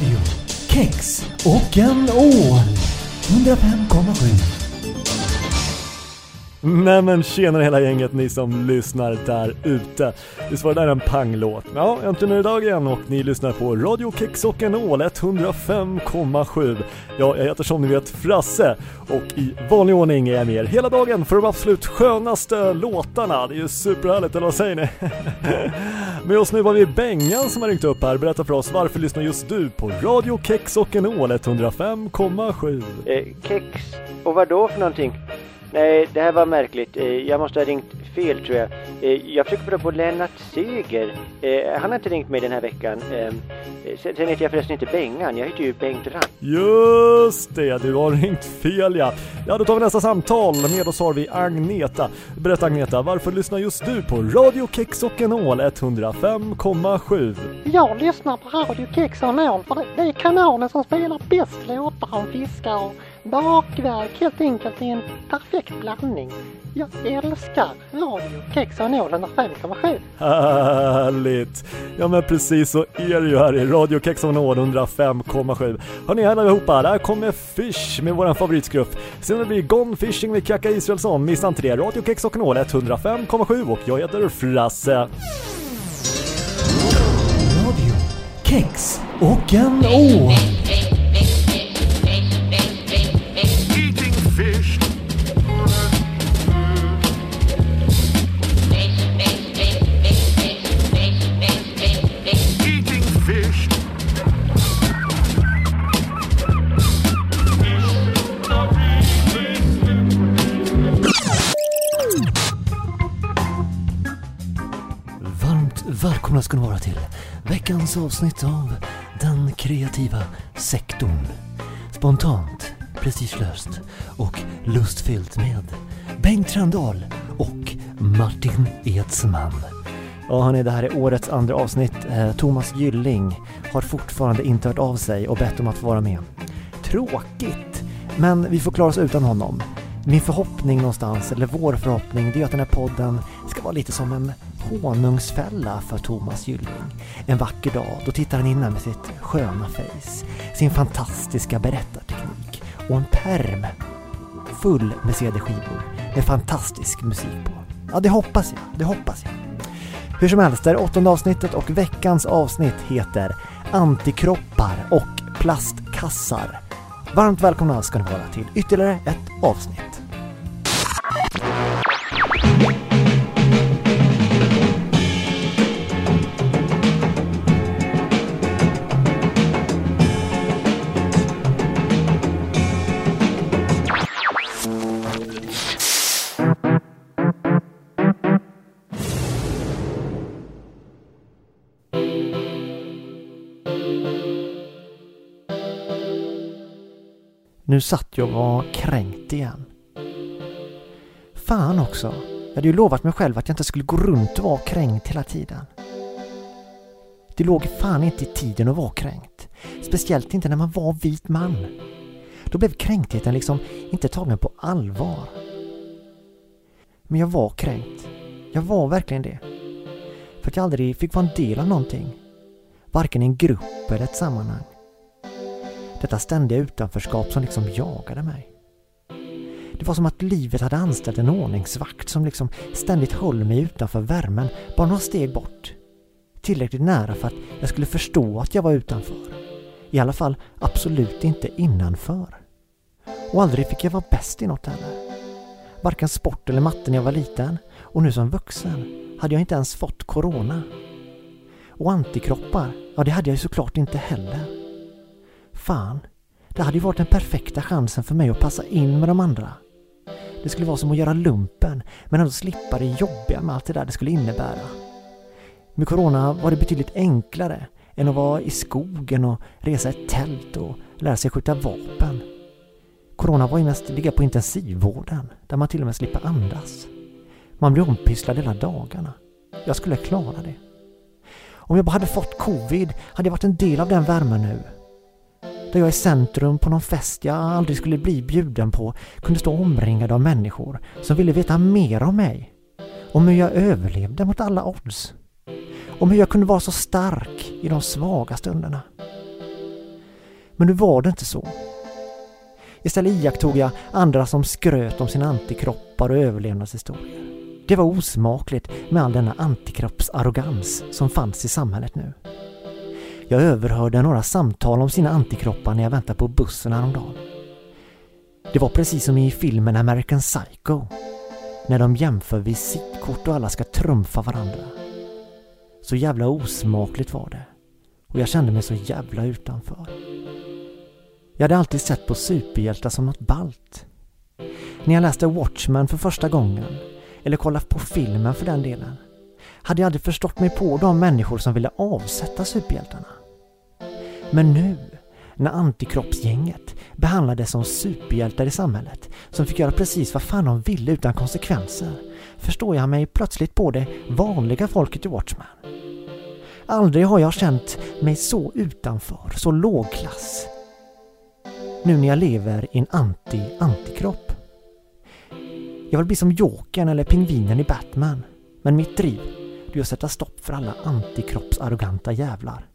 Radio, kex och en ål. 105,7. Nej men tjenare hela gänget ni som lyssnar där ute. Visst var det där en panglåt? Ja, äntligen är det dag igen och ni lyssnar på Radio Kex och en ål 105,7. Ja, jag heter som ni vet Frasse och i vanlig ordning är jag med er hela dagen för de absolut skönaste låtarna. Det är ju superhärligt, eller vad säger ni? med oss nu var vi Bengan som har ringt upp här. Berätta för oss varför lyssnar just du på Radio Kex och en ål 105,7? Eh, kex och vad då för någonting? Nej, det här var märkligt. Eh, jag måste ha ringt fel tror jag. Eh, jag försöker få på Lennart Seger. Eh, han har inte ringt mig den här veckan. Sen heter jag förresten inte Bengan, jag heter ju Bengt Rand. Just det, du har ringt fel ja. Ja, då tar vi nästa samtal. Med oss har vi Agneta. Berätta Agneta, varför lyssnar just du på Radio Kex och en ål 105,7? Jag lyssnar på Radio Kex och en ål för det är kanalen som spelar bäst låtar om fiskar och bakverk helt enkelt i en perfekt blandning. Jag älskar radio, kex och nål 105,7. Härligt! Ja men precis så är det ju här i Radio Kex och nål 105,7. Hörni allihopa, där kommer Fish med våran favoritgrupp. Sen blir Gone Fishing med Kaka Israelsson. Missa inte det. Radio Kex och nål 105,7 och jag heter Frasse. Radio, kex och en ål. Välkomna ska ni vara till veckans avsnitt av Den kreativa sektorn. Spontant, prestigelöst och lustfyllt med Bengt Trandahl och Martin Edsman. Ja hörni, det här är årets andra avsnitt. Eh, Thomas Gylling har fortfarande inte hört av sig och bett om att få vara med. Tråkigt, men vi får klara oss utan honom. Min förhoppning någonstans, eller vår förhoppning, det är att den här podden ska vara lite som en honungsfälla för Thomas Gylling. En vacker dag, då tittar han in med sitt sköna face, sin fantastiska berättarteknik och en perm full med CD-skivor med fantastisk musik på. Ja, det hoppas jag, det hoppas jag. Hur som helst, det är åttonde avsnittet och veckans avsnitt heter Antikroppar och plastkassar. Varmt välkomna ska ni vara till ytterligare ett avsnitt. Nu satt jag och var kränkt igen. Fan också. Jag hade ju lovat mig själv att jag inte skulle gå runt och vara kränkt hela tiden. Det låg fan inte i tiden att vara kränkt. Speciellt inte när man var vit man. Då blev kränktheten liksom inte tagen på allvar. Men jag var kränkt. Jag var verkligen det. För att jag aldrig fick vara en del av någonting. Varken i en grupp eller ett sammanhang. Detta ständiga utanförskap som liksom jagade mig. Det var som att livet hade anställt en ordningsvakt som liksom ständigt höll mig utanför värmen, bara några steg bort. Tillräckligt nära för att jag skulle förstå att jag var utanför. I alla fall absolut inte innanför. Och aldrig fick jag vara bäst i något heller. Varken sport eller matte när jag var liten och nu som vuxen hade jag inte ens fått corona. Och antikroppar, ja det hade jag ju såklart inte heller. Fan, det hade ju varit den perfekta chansen för mig att passa in med de andra. Det skulle vara som att göra lumpen, men ändå slippa det jobbiga med allt det där det skulle innebära. Med Corona var det betydligt enklare än att vara i skogen och resa ett tält och lära sig skjuta vapen. Corona var ju mest ligga på intensivvården, där man till och med slipper andas. Man blir ompysslad hela dagarna. Jag skulle klara det. Om jag bara hade fått covid hade jag varit en del av den värmen nu där jag i centrum på någon fest jag aldrig skulle bli bjuden på kunde stå omringad av människor som ville veta mer om mig. Om hur jag överlevde mot alla odds. Om hur jag kunde vara så stark i de svaga stunderna. Men nu var det inte så. Istället iakttog jag andra som skröt om sina antikroppar och överlevnadshistorier. Det var osmakligt med all denna antikroppsarrogans som fanns i samhället nu. Jag överhörde några samtal om sina antikroppar när jag väntade på bussen häromdagen. Det var precis som i filmen American Psycho. När de jämför visitkort och alla ska trumfa varandra. Så jävla osmakligt var det. Och jag kände mig så jävla utanför. Jag hade alltid sett på superhjältar som något balt. När jag läste Watchmen för första gången, eller kollade på filmen för den delen, hade jag aldrig förstått mig på de människor som ville avsätta superhjältarna. Men nu, när antikroppsgänget behandlades som superhjältar i samhället som fick göra precis vad fan de ville utan konsekvenser, förstår jag mig plötsligt på det vanliga folket i Watchmen. Aldrig har jag känt mig så utanför, så lågklass. Nu när jag lever i en anti-antikropp. Jag vill bli som Jokern eller Pingvinen i Batman. Men mitt driv, det är att sätta stopp för alla antikroppsarroganta jävlar.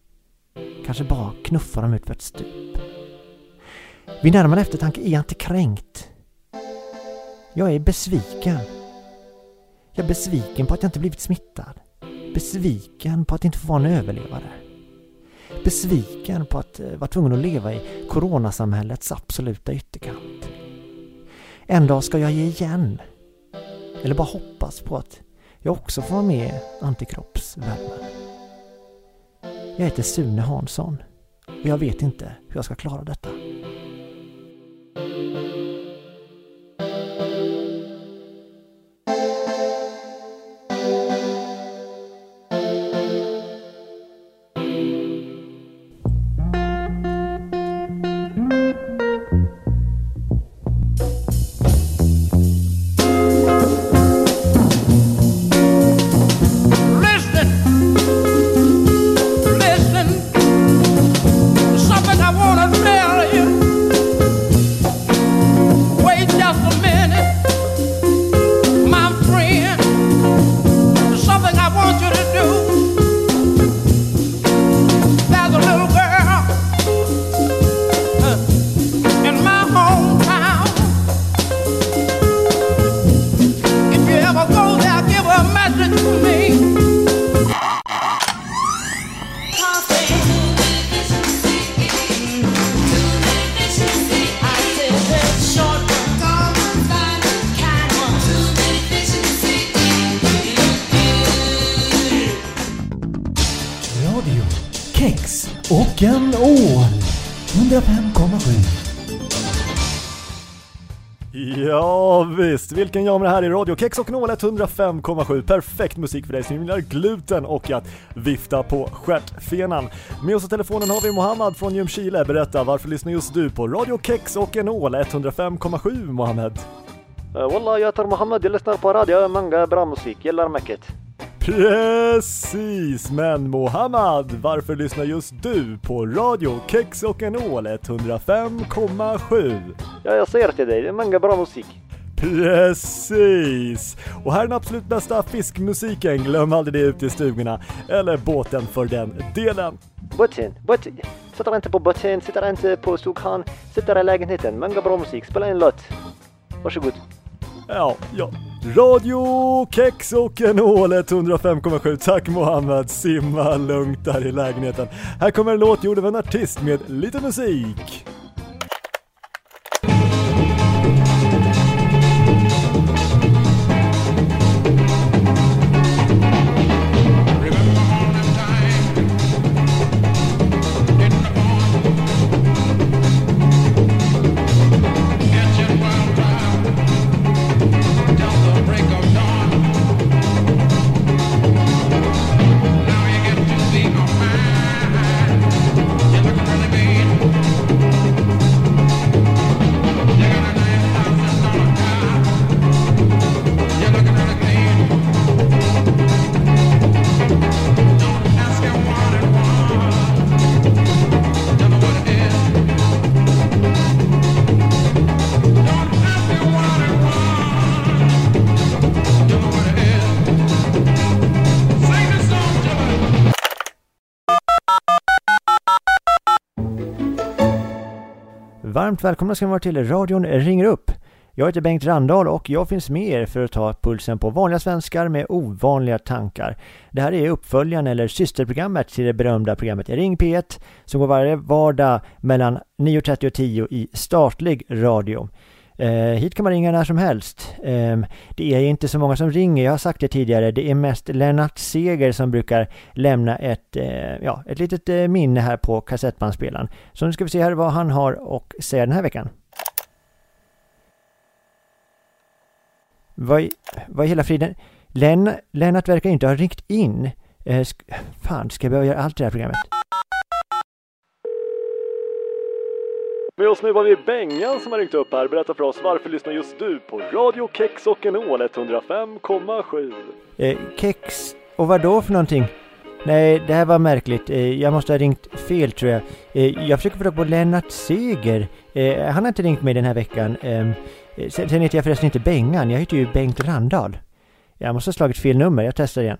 Kanske bara knuffar dem ut för ett stup. Vid närmare eftertanke är jag inte kränkt. Jag är besviken. Jag är besviken på att jag inte blivit smittad. Besviken på att inte få vara en överlevare. Besviken på att eh, vara tvungen att leva i coronasamhällets absoluta ytterkant. En dag ska jag ge igen. Eller bara hoppas på att jag också får vara med i antikroppsvärmen. Jag heter Sune Hansson och jag vet inte hur jag ska klara detta. Och en ål. 105,7 Ja visst, vilken jammer här i Radio Kex och Nål 105,7 Perfekt musik för dig som gillar gluten och att vifta på stjärtfenan. Med oss på telefonen har vi Mohammad från Ljungskile. Berätta, varför lyssnar just du på Radio Kex och en ål 105,7 Mohammed? Wallah, jag heter Mohammed, jag lyssnar på radio, många bra musik, gillar mycket. Precis, men Mohammad, varför lyssnar just du på Radio Kex och en ål 105,7? Ja, jag säger till dig, det är många bra musik. Precis! Och här är den absolut bästa fiskmusiken, glöm aldrig det ute i stugorna. Eller båten för den delen. Båten, båten. Sitter inte på båten, sitter inte på stugan, sitter i lägenheten. Många bra musik, spela en låt. Varsågod. Ja, ja. Radio Kex och en ål 105,7. Tack Mohammed, simma lugnt där i lägenheten. Här kommer en låt gjord av en artist med lite musik. Varmt välkomna ska ni vara till radion ringer upp. Jag heter Bengt Randahl och jag finns med er för att ta pulsen på vanliga svenskar med ovanliga tankar. Det här är uppföljaren eller systerprogrammet till det berömda programmet Ring P1 som går varje vardag mellan 9.30 och 10 i statlig radio. Eh, hit kan man ringa när som helst. Eh, det är inte så många som ringer, jag har sagt det tidigare. Det är mest Lennart Seger som brukar lämna ett, eh, ja, ett litet eh, minne här på kassettbandspelaren. Så nu ska vi se här vad han har att säga den här veckan. Vad i, vad i hela friden? Len, Lennart verkar inte ha ringt in. Eh, sk fan, ska jag behöva göra allt det här programmet? Med oss nu har vi Bengan som har ringt upp här. Berätta för oss varför lyssnar just du på Radio Kex och en Ål 105,7? Eh, kex och vad då för någonting? Nej, det här var märkligt. Eh, jag måste ha ringt fel tror jag. Eh, jag försöker få på Lennart Seger. Eh, han har inte ringt mig den här veckan. Ehm, eh, sen, sen heter jag förresten inte Bengan, jag heter ju Bengt Randahl. Jag måste ha slagit fel nummer, jag testar igen.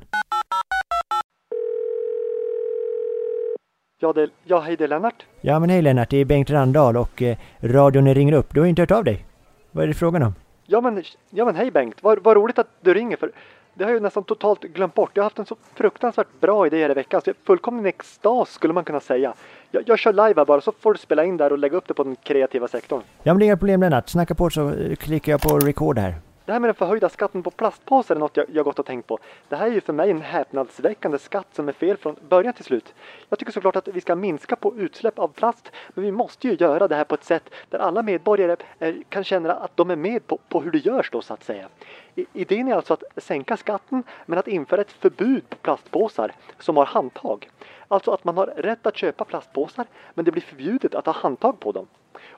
Ja, det, ja hej det är Lennart. Ja men hej Lennart, det är Bengt Randahl och eh, radion ringer upp. Du har inte hört av dig. Vad är det frågan om? Ja men, ja men hej Bengt, vad, vad roligt att du ringer för det har jag ju nästan totalt glömt bort. Jag har haft en så fruktansvärt bra idé här i veckan så jag är fullkomlig extas skulle man kunna säga. Jag, jag kör live här bara så får du spela in där och lägga upp det på den kreativa sektorn. Ja men det är inga problem Lennart, snacka på så eh, klickar jag på record här. Det här med den förhöjda skatten på plastpåsar är något jag, jag gått och tänkt på. Det här är ju för mig en häpnadsväckande skatt som är fel från början till slut. Jag tycker såklart att vi ska minska på utsläpp av plast, men vi måste ju göra det här på ett sätt där alla medborgare är, kan känna att de är med på, på hur det görs då så att säga. I, idén är alltså att sänka skatten, men att införa ett förbud på plastpåsar som har handtag. Alltså att man har rätt att köpa plastpåsar, men det blir förbjudet att ha handtag på dem.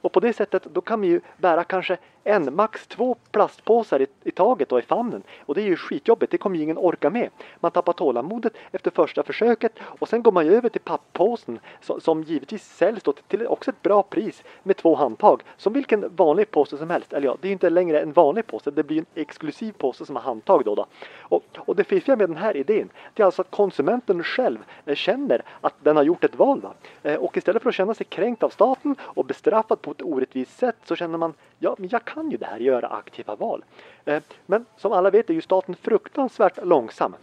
Och på det sättet då kan man ju bära kanske en, max två plastpåsar i, i taget och i famnen. Och det är ju skitjobbigt, det kommer ju ingen orka med. Man tappar tålamodet efter första försöket och sen går man ju över till papppåsen som, som givetvis säljs då till också ett bra pris med två handtag. Som vilken vanlig påse som helst. Eller ja, det är ju inte längre en vanlig påse, det blir en exklusiv påse som har handtag då. då. Och det fiffiga med den här idén, det är alltså att konsumenten själv eh, känner att den har gjort ett val. Va? Eh, och istället för att känna sig kränkt av staten och bestraffad på ett orättvist sätt så känner man ja, men jag kan ju det här, göra aktiva val. Eh, men som alla vet är ju staten fruktansvärt långsam.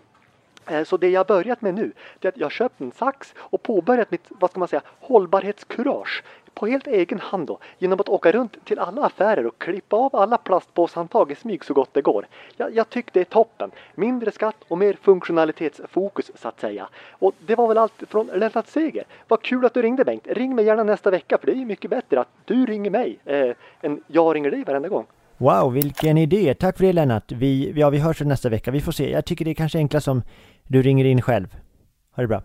Eh, så det jag börjat med nu, det är att jag köpt en sax och påbörjat mitt, vad ska man säga, hållbarhetskurage på helt egen hand då, genom att åka runt till alla affärer och klippa av alla plastpåshandtag i smyg så gott det går. Jag, jag tycker det är toppen. Mindre skatt och mer funktionalitetsfokus så att säga. Och det var väl allt från Lennart Seger. Vad kul att du ringde Bengt. Ring mig gärna nästa vecka för det är ju mycket bättre att du ringer mig eh, än jag ringer dig varenda gång. Wow, vilken idé! Tack för det Lennart. Vi, ja, vi hörs nästa vecka. Vi får se. Jag tycker det är kanske enklast om du ringer in själv. Ha det bra.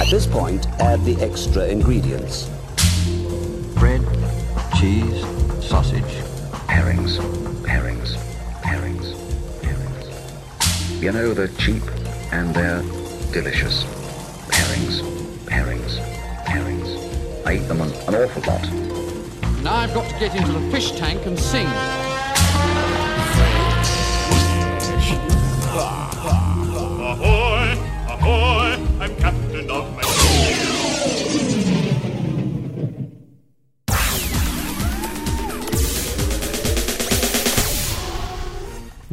At this point, add the extra ingredients. bread, cheese, sausage. Herrings, herrings, herrings, herrings. You know, they're cheap and they're delicious. Herrings, herrings, herrings. I eat them an, an awful lot. Now I've got to get into the fish tank and sing.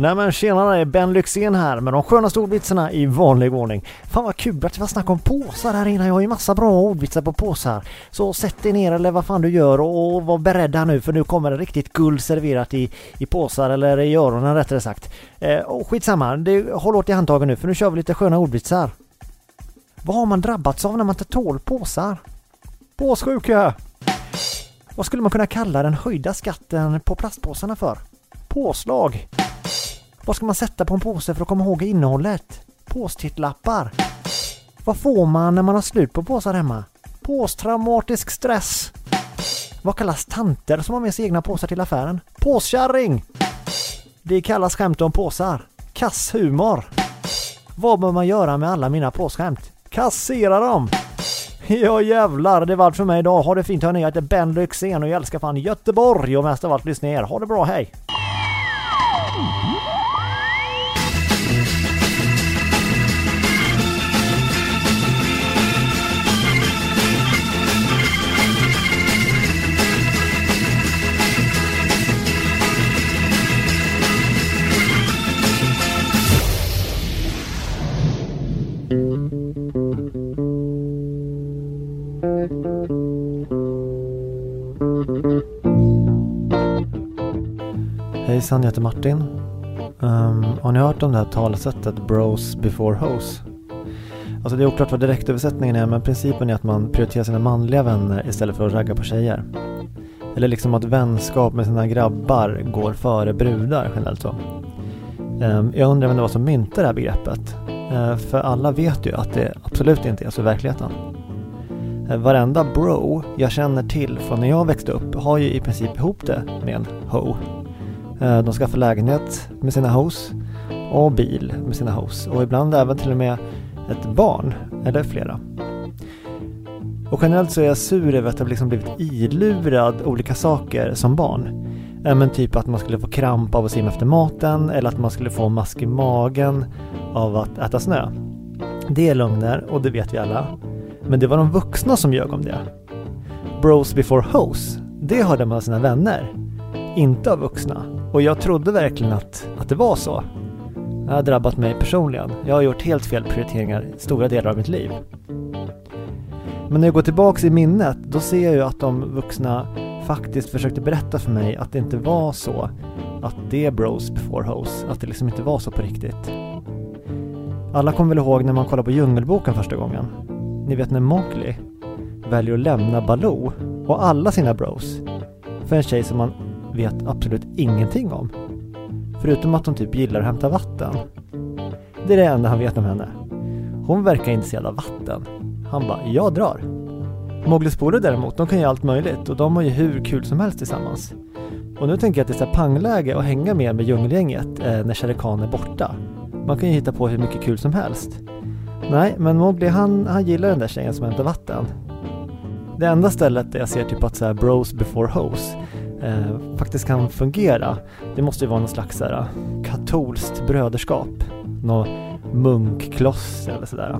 Nej men tjenare, Ben Lyxzén här med de skönaste ordvitsarna i vanlig ordning. Fan vad kul att det var snack om påsar här innan. Jag har ju massa bra ordvitsar på påsar. Så sätt dig ner eller vad fan du gör och, var beredda nu för nu kommer det riktigt guld serverat i, i påsar eller i öronen rättare sagt. Eh, och skitsamma, det, håll åt i handtagen nu för nu kör vi lite sköna ordvitsar. Vad har man drabbats av när man inte tål påsar? Påssjuka! Vad skulle man kunna kalla den höjda skatten på plastpåsarna för? Påslag! Vad ska man sätta på en påse för att komma ihåg innehållet? Påstittlappar. Vad får man när man har slut på påsar hemma? Påstraumatisk stress. Vad kallas tanter som har med sig egna påsar till affären? Påskärring! Det kallas skämt om påsar. Kasshumor. Vad bör man göra med alla mina påsskämt? Kassera dem! Ja jävlar, det var allt för mig idag. Ha det fint hörni, jag heter Ben Lyxzén och jag älskar fan Göteborg och mest av allt lyssna er. Ha det bra, hej! Hejsan, jag heter Martin. Um, har ni hört om det här talesättet Bros before hoes? Alltså det är oklart vad direktöversättningen är men principen är att man prioriterar sina manliga vänner istället för att ragga på tjejer. Eller liksom att vänskap med sina grabbar går före brudar generellt så. Um, jag undrar vem det var som myntade det här begreppet. Uh, för alla vet ju att det absolut inte är så i verkligheten. Uh, varenda bro jag känner till från när jag växte upp har ju i princip ihop det med en ho. Eh, de skaffar lägenhet med sina hoes och bil med sina hoes och ibland även till och med ett barn eller flera. Och generellt så är jag sur över att jag liksom blivit ilurad olika saker som barn. Eh, men typ att man skulle få kramp av att simma efter maten eller att man skulle få mask i magen av att äta snö. Det är lögner och det vet vi alla. Men det var de vuxna som ljög om det. Bros before hoes, det hörde man av sina vänner. Inte av vuxna. Och jag trodde verkligen att, att det var så. Det har drabbat mig personligen. Jag har gjort helt fel prioriteringar stora delar av mitt liv. Men när jag går tillbaks i minnet, då ser jag ju att de vuxna faktiskt försökte berätta för mig att det inte var så att det är bros before hoes, att det liksom inte var så på riktigt. Alla kommer väl ihåg när man kollade på Djungelboken första gången? Ni vet när Mowgli väljer att lämna Baloo och alla sina bros för en tjej som man vet absolut ingenting om. Förutom att hon typ gillar att hämta vatten. Det är det enda han vet om henne. Hon verkar intresserad av vatten. Han bara, jag drar. Mowglis polare däremot, de kan göra allt möjligt och de har ju hur kul som helst tillsammans. Och nu tänker jag att det är så pangläge att hänga med med djungelgänget eh, när Shere Khan är borta. Man kan ju hitta på hur mycket kul som helst. Nej, men Mowgli han, han gillar den där tjejen som hämtar vatten. Det enda stället där jag ser typ att så här bros before hoes eh, faktiskt kan fungera, det måste ju vara någon slags här, eh, katolskt bröderskap. Någon munkkloster eller sådär.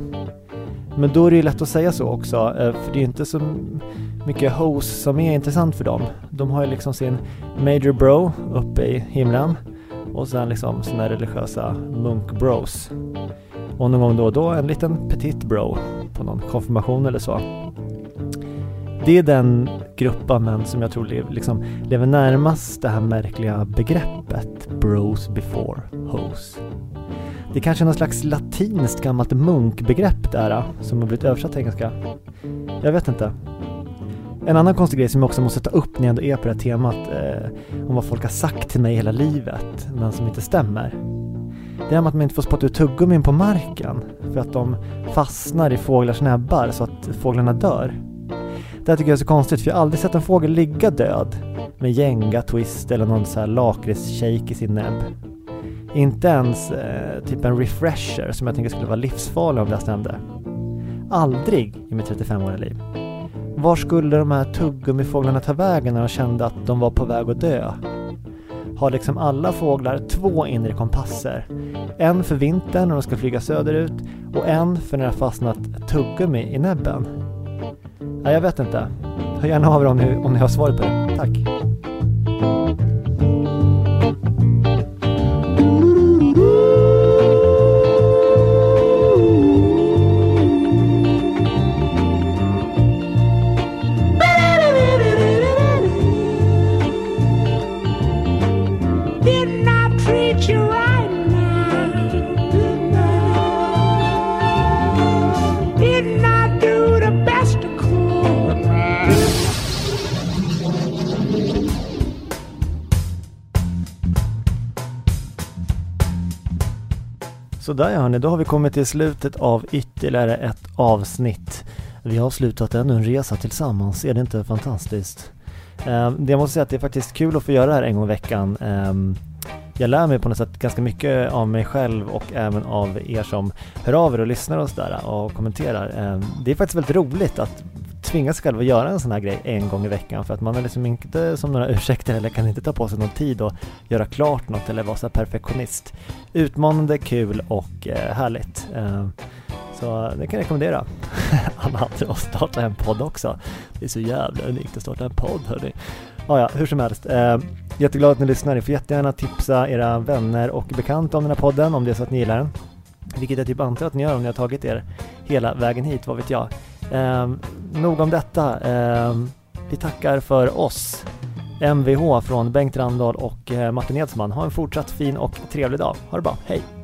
Men då är det ju lätt att säga så också, eh, för det är ju inte så mycket hoes som är intressant för dem. De har ju liksom sin major bro uppe i himlen och sen liksom sina religiösa munkbros. Och någon gång då och då en liten petit bro på någon konfirmation eller så. Det är den grupp av män som jag tror liksom lever närmast det här märkliga begreppet bros before hoes. Det är kanske är någon slags latinskt gammalt munkbegrepp där ah, som har blivit översatt till engelska. Jag vet inte. En annan konstig grej som jag också måste ta upp när jag ändå är på det här temat eh, om vad folk har sagt till mig hela livet men som inte stämmer. Det är med att man inte får spotta ut tuggummin på marken för att de fastnar i fåglars näbbar så att fåglarna dör. Det här tycker jag är så konstigt för jag har aldrig sett en fågel ligga död med gänga, twist eller någon så här lakritsshake i sin näbb. Inte ens eh, typ en refresher som jag tänker skulle vara livsfarlig om det stämde. Aldrig i mitt 35-åriga liv. Var skulle de här tuggummifåglarna ta vägen när de kände att de var på väg att dö? Har liksom alla fåglar två inre kompasser. En för vintern när de ska flyga söderut och en för när det har fastnat tuggummi i näbben. Nej, jag vet inte. Hör gärna av er om ni, om ni har svaret på det. Tack! Sådär ja hörni, då har vi kommit till slutet av ytterligare ett avsnitt. Vi har avslutat ännu en resa tillsammans, är det inte fantastiskt? Eh, jag måste säga att det är faktiskt kul att få göra det här en gång i veckan. Eh, jag lär mig på något sätt ganska mycket av mig själv och även av er som hör av er och lyssnar och sådär och kommenterar. Eh, det är faktiskt väldigt roligt att tvinga sig själv att göra en sån här grej en gång i veckan för att man är liksom inte som några ursäkter eller kan inte ta på sig någon tid och göra klart något eller vara så perfektionist. Utmanande, kul och eh, härligt. Eh, så det kan jag rekommendera alla andra att starta en podd också. Det är så jävla unikt att starta en podd hörni. Ja, ja, hur som helst. Eh, jätteglad att ni lyssnar. Ni får jättegärna tipsa era vänner och bekanta om den här podden om det är så att ni gillar den. Vilket jag typ antar att ni gör om ni har tagit er hela vägen hit, vad vet jag. Nog om detta. Eh, vi tackar för oss. Mvh från Bengt Randahl och eh, Martin Edsman. Ha en fortsatt fin och trevlig dag. Ha det bra, hej!